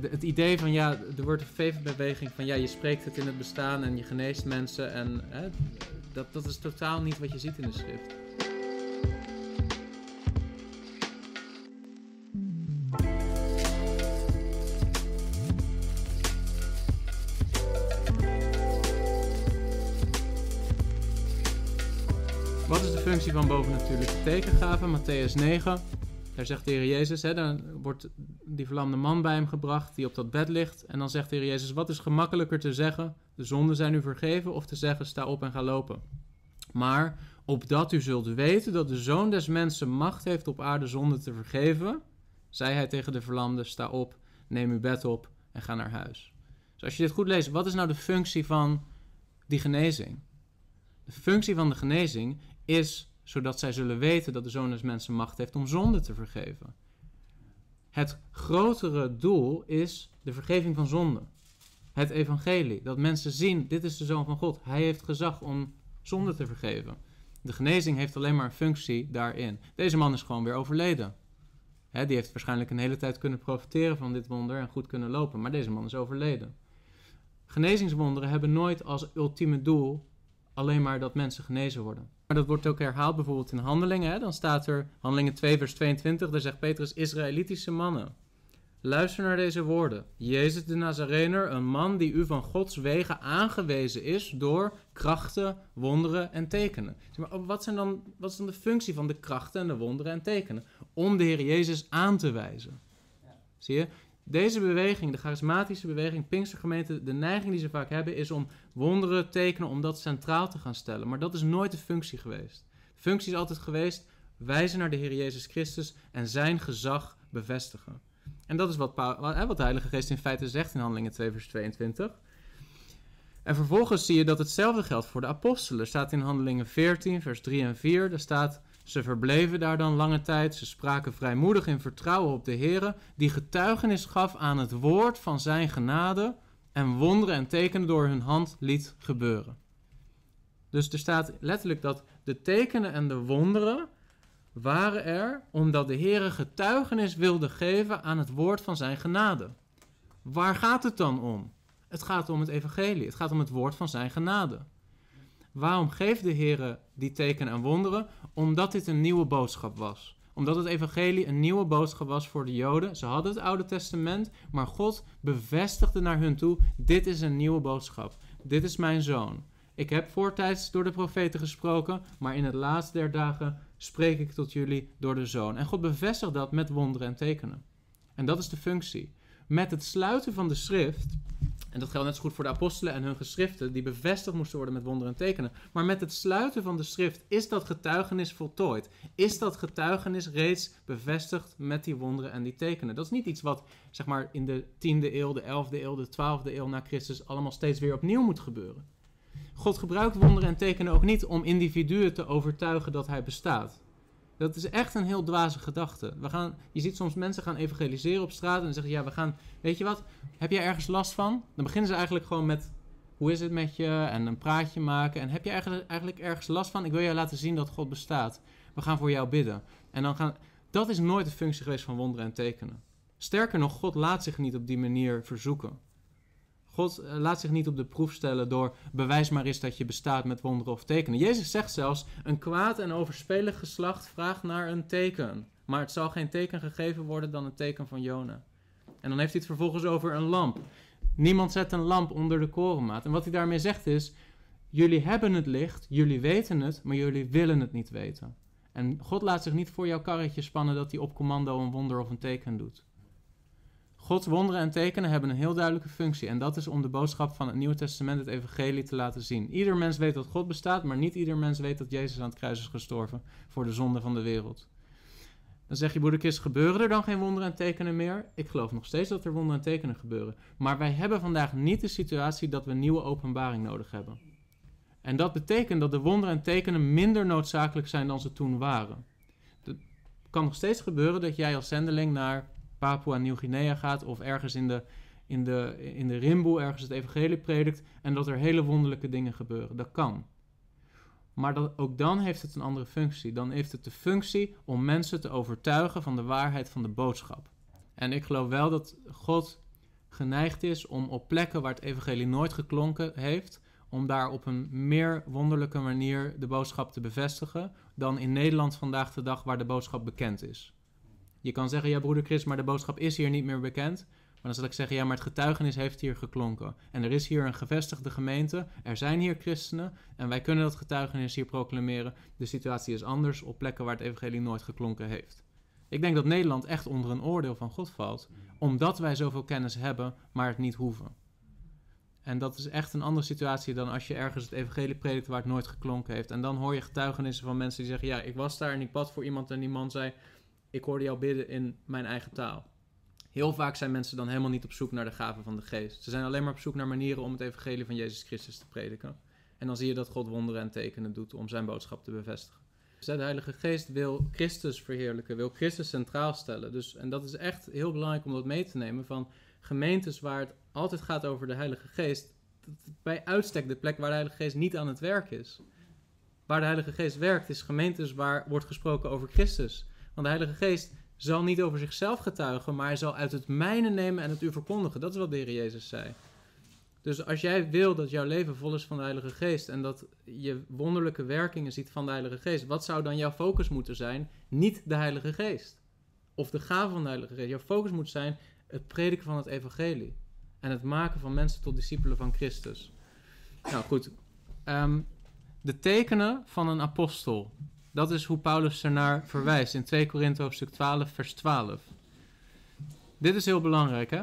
het, idee van ja, er wordt een VV-beweging van ja, je spreekt het in het bestaan en je geneest mensen. En hè, dat, dat is totaal niet wat je ziet in de schrift. Wat is de functie van bovennatuurlijke tekengaven? Matthäus 9. Daar zegt de Heer Jezus, hè, dan wordt die verlamde man bij hem gebracht die op dat bed ligt. En dan zegt de Heer Jezus, wat is gemakkelijker te zeggen? De zonden zijn u vergeven of te zeggen, sta op en ga lopen. Maar opdat u zult weten dat de Zoon des Mensen macht heeft op aarde zonde te vergeven, zei hij tegen de verlamde, sta op, neem uw bed op en ga naar huis. Dus als je dit goed leest, wat is nou de functie van die genezing? De functie van de genezing is zodat zij zullen weten dat de Zoon des Mensen macht heeft om zonde te vergeven. Het grotere doel is de vergeving van zonde. Het evangelie, dat mensen zien, dit is de Zoon van God. Hij heeft gezag om zonde te vergeven. De genezing heeft alleen maar een functie daarin. Deze man is gewoon weer overleden. die heeft waarschijnlijk een hele tijd kunnen profiteren van dit wonder en goed kunnen lopen, maar deze man is overleden. Genezingswonderen hebben nooit als ultieme doel alleen maar dat mensen genezen worden. Maar dat wordt ook herhaald bijvoorbeeld in Handelingen. Hè? Dan staat er, Handelingen 2 vers 22, daar zegt Petrus, Israëlitische mannen. Luister naar deze woorden. Jezus de Nazarener, een man die u van Gods wegen aangewezen is door krachten, wonderen en tekenen. Maar wat, zijn dan, wat is dan de functie van de krachten en de wonderen en tekenen? Om de Heer Jezus aan te wijzen. Zie je? Deze beweging, de charismatische beweging, Pinkstergemeente, de neiging die ze vaak hebben is om wonderen, tekenen, om dat centraal te gaan stellen. Maar dat is nooit de functie geweest. De functie is altijd geweest wijzen naar de Heer Jezus Christus en zijn gezag bevestigen. En dat is wat, wat de Heilige Geest in feite zegt in Handelingen 2, vers 22. En vervolgens zie je dat hetzelfde geldt voor de apostelen. Er staat in Handelingen 14, vers 3 en 4. Daar staat ze verbleven daar dan lange tijd. Ze spraken vrijmoedig in vertrouwen op de Heer, die getuigenis gaf aan het woord van zijn genade en wonderen en tekenen door hun hand liet gebeuren. Dus er staat letterlijk dat de tekenen en de wonderen waren er omdat de Heer getuigenis wilde geven aan het woord van zijn genade. Waar gaat het dan om? Het gaat om het evangelie. Het gaat om het woord van zijn genade. Waarom geeft de Heer die tekenen en wonderen? Omdat dit een nieuwe boodschap was. Omdat het evangelie een nieuwe boodschap was voor de Joden. Ze hadden het Oude Testament, maar God bevestigde naar hun toe: dit is een nieuwe boodschap. Dit is mijn zoon. Ik heb voortijds door de profeten gesproken, maar in het laatste der dagen spreek ik tot jullie door de zoon. En God bevestigt dat met wonderen en tekenen. En dat is de functie. Met het sluiten van de schrift en dat geldt net zo goed voor de apostelen en hun geschriften, die bevestigd moesten worden met wonderen en tekenen. Maar met het sluiten van de schrift is dat getuigenis voltooid. Is dat getuigenis reeds bevestigd met die wonderen en die tekenen? Dat is niet iets wat zeg maar, in de 10e eeuw, de 11e eeuw, de 12e eeuw na Christus allemaal steeds weer opnieuw moet gebeuren. God gebruikt wonderen en tekenen ook niet om individuen te overtuigen dat hij bestaat. Dat is echt een heel dwaze gedachte. We gaan, je ziet soms mensen gaan evangeliseren op straat en zeggen: Ja, we gaan. Weet je wat? Heb jij ergens last van? Dan beginnen ze eigenlijk gewoon met: Hoe is het met je? En een praatje maken. En heb je eigenlijk, eigenlijk ergens last van? Ik wil jou laten zien dat God bestaat. We gaan voor jou bidden. En dan gaan. Dat is nooit de functie geweest van wonderen en tekenen. Sterker nog, God laat zich niet op die manier verzoeken. God eh, laat zich niet op de proef stellen door bewijs maar eens dat je bestaat met wonderen of tekenen. Jezus zegt zelfs: een kwaad en overspelig geslacht vraagt naar een teken. Maar het zal geen teken gegeven worden dan het teken van Jona. En dan heeft hij het vervolgens over een lamp. Niemand zet een lamp onder de korenmaat. En wat hij daarmee zegt is: jullie hebben het licht, jullie weten het, maar jullie willen het niet weten. En God laat zich niet voor jouw karretje spannen dat hij op commando een wonder of een teken doet. Gods wonderen en tekenen hebben een heel duidelijke functie. En dat is om de boodschap van het Nieuwe Testament, het Evangelie, te laten zien. Ieder mens weet dat God bestaat, maar niet ieder mens weet dat Jezus aan het kruis is gestorven voor de zonde van de wereld. Dan zeg je, broederkist, gebeuren er dan geen wonderen en tekenen meer? Ik geloof nog steeds dat er wonderen en tekenen gebeuren. Maar wij hebben vandaag niet de situatie dat we nieuwe openbaring nodig hebben. En dat betekent dat de wonderen en tekenen minder noodzakelijk zijn dan ze toen waren. Het kan nog steeds gebeuren dat jij als zendeling naar Papua Nieuw-Guinea gaat of ergens in de, in, de, in de Rimboe ergens het evangelie predikt en dat er hele wonderlijke dingen gebeuren. Dat kan. Maar dat, ook dan heeft het een andere functie. Dan heeft het de functie om mensen te overtuigen van de waarheid van de boodschap. En ik geloof wel dat God geneigd is om op plekken waar het evangelie nooit geklonken heeft, om daar op een meer wonderlijke manier de boodschap te bevestigen dan in Nederland vandaag de dag waar de boodschap bekend is. Je kan zeggen, ja broeder Chris, maar de boodschap is hier niet meer bekend. Maar dan zal ik zeggen, ja, maar het getuigenis heeft hier geklonken. En er is hier een gevestigde gemeente, er zijn hier christenen en wij kunnen dat getuigenis hier proclameren. De situatie is anders op plekken waar het evangelie nooit geklonken heeft. Ik denk dat Nederland echt onder een oordeel van God valt, omdat wij zoveel kennis hebben, maar het niet hoeven. En dat is echt een andere situatie dan als je ergens het evangelie predikt waar het nooit geklonken heeft. En dan hoor je getuigenissen van mensen die zeggen: Ja, ik was daar en ik bad voor iemand en die man zei: Ik hoorde jou bidden in mijn eigen taal. Heel vaak zijn mensen dan helemaal niet op zoek naar de gaven van de geest. Ze zijn alleen maar op zoek naar manieren om het evangelie van Jezus Christus te prediken. En dan zie je dat God wonderen en tekenen doet om zijn boodschap te bevestigen. Dus de Heilige Geest wil Christus verheerlijken, wil Christus centraal stellen. Dus, en dat is echt heel belangrijk om dat mee te nemen van gemeentes waar het altijd gaat over de Heilige Geest. Bij uitstek de plek waar de Heilige Geest niet aan het werk is. Waar de Heilige Geest werkt is gemeentes waar wordt gesproken over Christus. Want de Heilige Geest zal niet over zichzelf getuigen, maar hij zal uit het mijne nemen en het u verkondigen. Dat is wat de Heer Jezus zei. Dus als jij wil dat jouw leven vol is van de Heilige Geest en dat je wonderlijke werkingen ziet van de Heilige Geest, wat zou dan jouw focus moeten zijn? Niet de Heilige Geest of de gave van de Heilige Geest. Jouw focus moet zijn het prediken van het Evangelie en het maken van mensen tot discipelen van Christus. Nou goed, ehm, de tekenen van een apostel. Dat is hoe Paulus ernaar verwijst in 2 Korinthe hoofdstuk 12, vers 12. Dit is heel belangrijk, hè?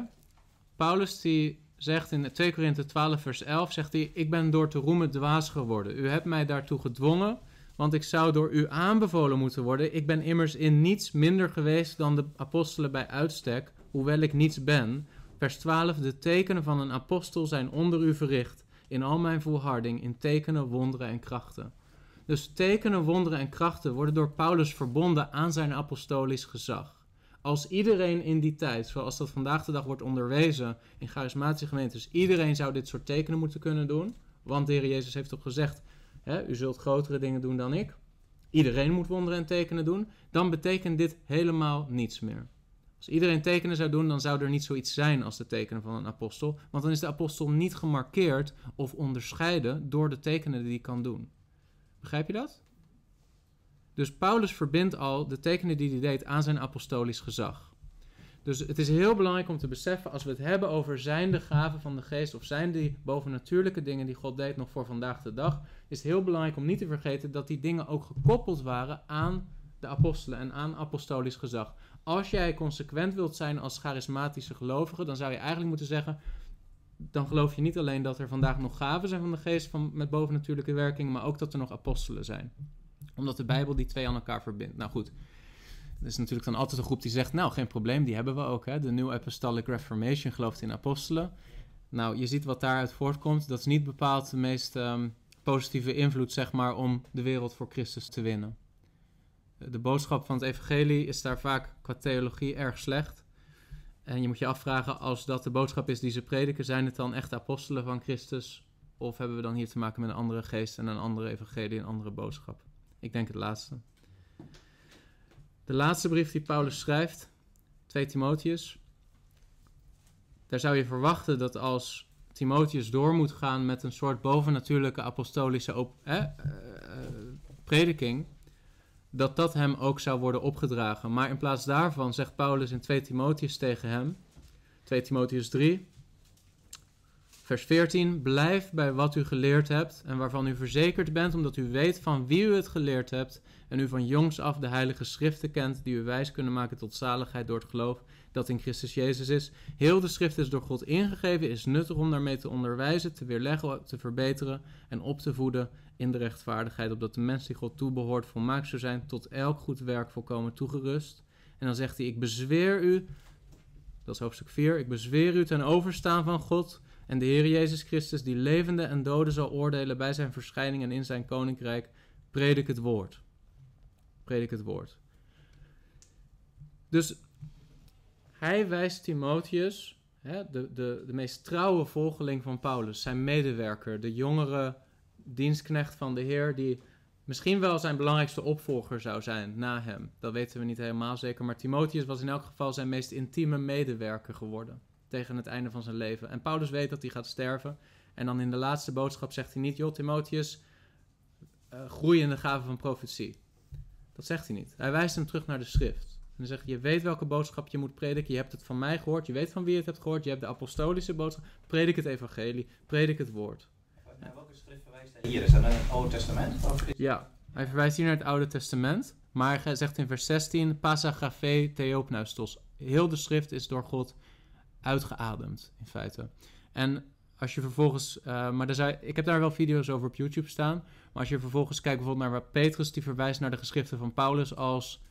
Paulus die zegt in 2 Korinthe 12, vers 11, zegt hij, ik ben door te roemen dwaas geworden. U hebt mij daartoe gedwongen, want ik zou door u aanbevolen moeten worden. Ik ben immers in niets minder geweest dan de apostelen bij uitstek, hoewel ik niets ben. Vers 12, de tekenen van een apostel zijn onder u verricht, in al mijn volharding, in tekenen, wonderen en krachten. Dus tekenen, wonderen en krachten worden door Paulus verbonden aan zijn apostolisch gezag. Als iedereen in die tijd, zoals dat vandaag de dag wordt onderwezen in charismatische gemeentes, iedereen zou dit soort tekenen moeten kunnen doen. Want de Heer Jezus heeft ook gezegd: hè, U zult grotere dingen doen dan ik. Iedereen moet wonderen en tekenen doen. Dan betekent dit helemaal niets meer. Als iedereen tekenen zou doen, dan zou er niet zoiets zijn als de tekenen van een apostel. Want dan is de apostel niet gemarkeerd of onderscheiden door de tekenen die hij kan doen. Begrijp je dat? Dus Paulus verbindt al de tekenen die hij deed aan zijn apostolisch gezag. Dus het is heel belangrijk om te beseffen, als we het hebben over zijn de gaven van de geest, of zijn die bovennatuurlijke dingen die God deed nog voor vandaag de dag, is het heel belangrijk om niet te vergeten dat die dingen ook gekoppeld waren aan de apostelen en aan apostolisch gezag. Als jij consequent wilt zijn als charismatische gelovige, dan zou je eigenlijk moeten zeggen, dan geloof je niet alleen dat er vandaag nog gaven zijn van de geest van, met bovennatuurlijke werking, maar ook dat er nog apostelen zijn. Omdat de Bijbel die twee aan elkaar verbindt. Nou goed, er is natuurlijk dan altijd een groep die zegt, nou geen probleem, die hebben we ook. Hè? De New Apostolic Reformation gelooft in apostelen. Nou, je ziet wat daaruit voortkomt. Dat is niet bepaald de meest ehm, positieve invloed, zeg maar, om de wereld voor Christus te winnen. De boodschap van het evangelie is daar vaak qua theologie erg slecht. En je moet je afvragen, als dat de boodschap is die ze prediken, zijn het dan echt apostelen van Christus? Of hebben we dan hier te maken met een andere geest en een andere evangelie, een andere boodschap? Ik denk het laatste. De laatste brief die Paulus schrijft, 2 Timotheus. Daar zou je verwachten dat als Timotheus door moet gaan met een soort bovennatuurlijke apostolische eh, prediking, dat dat hem ook zou worden opgedragen. Maar in plaats daarvan zegt Paulus in 2 Timotheus tegen hem, 2 Timotheus 3, vers 14, blijf bij wat u geleerd hebt en waarvan u verzekerd bent, omdat u weet van wie u het geleerd hebt en u van jongs af de heilige schriften kent, die u wijs kunnen maken tot zaligheid door het geloof dat in Christus Jezus is. Heel de schrift is door God ingegeven, is nuttig om daarmee te onderwijzen, te weerleggen, te verbeteren en op te voeden in de rechtvaardigheid, opdat de mens die God toebehoort volmaakt zou zijn, tot elk goed werk volkomen toegerust. En dan zegt hij, ik bezweer u, dat is hoofdstuk 4, ik bezweer u ten overstaan van God en de Heer Jezus Christus, die levende en doden zal oordelen bij zijn verschijning en in zijn koninkrijk, predik het woord. Predik het woord. Dus hij wijst Timotheus, de, de, de meest trouwe volgeling van Paulus, zijn medewerker, de jongere dienstknecht van de Heer, die misschien wel zijn belangrijkste opvolger zou zijn na hem. Dat weten we niet helemaal zeker, maar Timotheus was in elk geval zijn meest intieme medewerker geworden. tegen het einde van zijn leven. En Paulus weet dat hij gaat sterven. En dan in de laatste boodschap zegt hij niet: Joh, Timotheus, uh, groei in de gave van profetie. Dat zegt hij niet. Hij wijst hem terug naar de schrift. En dan zegt je weet welke boodschap je moet prediken. Je hebt het van mij gehoord. Je weet van wie je het hebt gehoord. Je hebt de apostolische boodschap. Predik het evangelie. Predik het woord. Naar welke schrift verwijst hij hier? Is dat naar het Oude Testament? Ja, hij verwijst hier naar het Oude Testament. Maar hij zegt in vers 16, Pasagafe theopneustos. Heel de schrift is door God uitgeademd, in feite. En als je vervolgens, uh, maar zei, ik heb daar wel video's over op YouTube staan. Maar als je vervolgens kijkt bijvoorbeeld naar waar Petrus, die verwijst naar de geschriften van Paulus als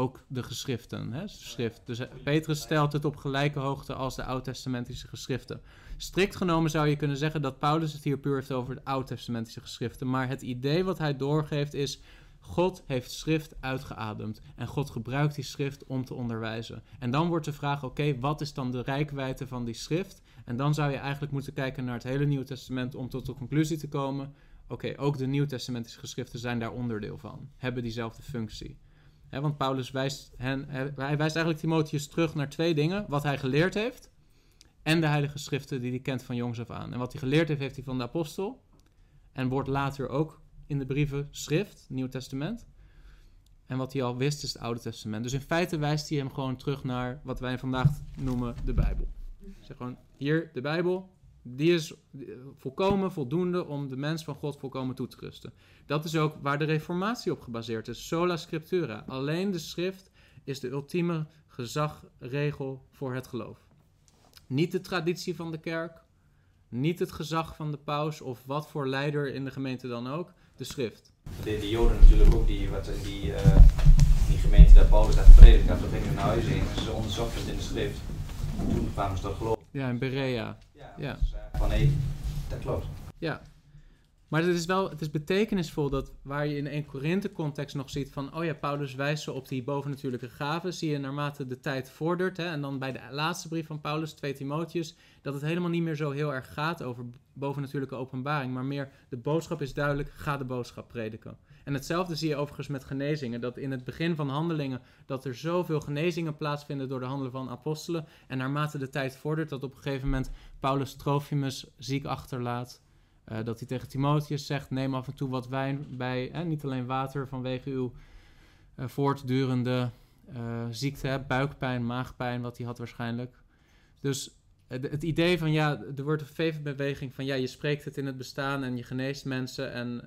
ook de geschriften. Hè, schrift. Dus Petrus stelt het op gelijke hoogte als de oud-testamentische geschriften. Strikt genomen zou je kunnen zeggen dat Paulus het hier puur heeft over de oud-testamentische geschriften. Maar het idee wat hij doorgeeft is. God heeft schrift uitgeademd en God gebruikt die schrift om te onderwijzen. En dan wordt de vraag: oké, wat is dan de rijkwijde van die schrift? En dan zou je eigenlijk moeten kijken naar het hele Nieuwe Testament om tot de conclusie te komen: oké, ook de Nieuw-testamentische geschriften zijn daar onderdeel van, hebben diezelfde functie want Paulus wijst, hen, hij wijst eigenlijk Timotheus terug naar twee dingen. Wat hij geleerd heeft en de heilige schriften die hij kent van jongs af aan. En wat hij geleerd heeft, heeft hij van de apostel. En wordt later ook in de brieven schrift, Nieuw Testament. En wat hij al wist is het Oude Testament. Dus in feite wijst hij hem gewoon terug naar wat wij vandaag noemen de Bijbel. Zeg gewoon, hier de Bijbel, die is volkomen voldoende om de mens van God volkomen toe te rusten. Dat is ook waar de reformatie op gebaseerd is. Sola scriptura. Alleen de schrift is de ultieme gezagregel voor het geloof. Niet de traditie van de kerk, niet het gezag van de paus of wat voor leider in de gemeente dan ook, de schrift. De, de Joden natuurlijk ook, die, wat die, uh, die gemeente daar Paulus had gepredikt had, dat gingen naar huis in ze onderzochten het in de schrift. Toen kwamen ze tot geloof. Ja, in Berea. Ja. Dus, van hé, dat klopt. Ja, maar het is wel het is betekenisvol dat waar je in 1 Korinthe context nog ziet van, oh ja, Paulus wijst zo op die bovennatuurlijke gaven, zie je naarmate de tijd vordert, hè, en dan bij de laatste brief van Paulus, 2 Timotheus, dat het helemaal niet meer zo heel erg gaat over bovennatuurlijke openbaring, maar meer de boodschap is duidelijk, ga de boodschap prediken. En hetzelfde zie je overigens met genezingen, dat in het begin van handelingen, dat er zoveel genezingen plaatsvinden door de handelen van apostelen, en naarmate de tijd vordert, dat op een gegeven moment Paulus Trofimus ziek achterlaat, uh, dat hij tegen Timotheus zegt: neem af en toe wat wijn bij, niet alleen water vanwege uw uh, voortdurende uh, ziekte, buikpijn, maagpijn, wat hij had waarschijnlijk. Dus het idee van ja, er wordt een fevenbeweging van ja, je spreekt het in het bestaan en je geneest mensen. En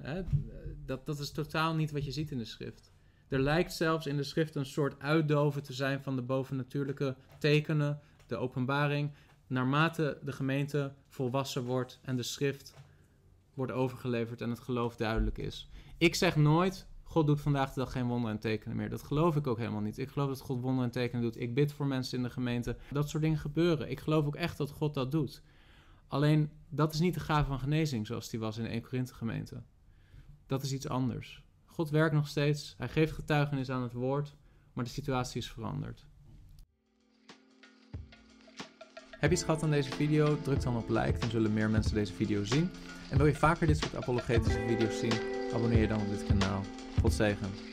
dat, dat is totaal niet wat je ziet in de schrift. Er lijkt zelfs in de schrift een soort uitdoven te zijn van de bovennatuurlijke tekenen, de openbaring, naarmate de gemeente volwassen wordt en de schrift wordt overgeleverd en het geloof duidelijk is. Ik zeg nooit, God doet vandaag de dag geen wonderen en tekenen meer. Dat geloof ik ook helemaal niet. Ik geloof dat God wonderen en tekenen doet. Ik bid voor mensen in de gemeente. Dat soort dingen gebeuren. Ik geloof ook echt dat God dat doet. Alleen, dat is niet de gave van genezing zoals die was in de 1 Korinthe gemeente. Dat is iets anders. God werkt nog steeds. Hij geeft getuigenis aan het woord. Maar de situatie is veranderd. Heb je iets gehad aan deze video? Druk dan op like, dan zullen meer mensen deze video zien. En wil je vaker dit soort apologetische video's zien? Abonneer je dan op dit kanaal. God zegen.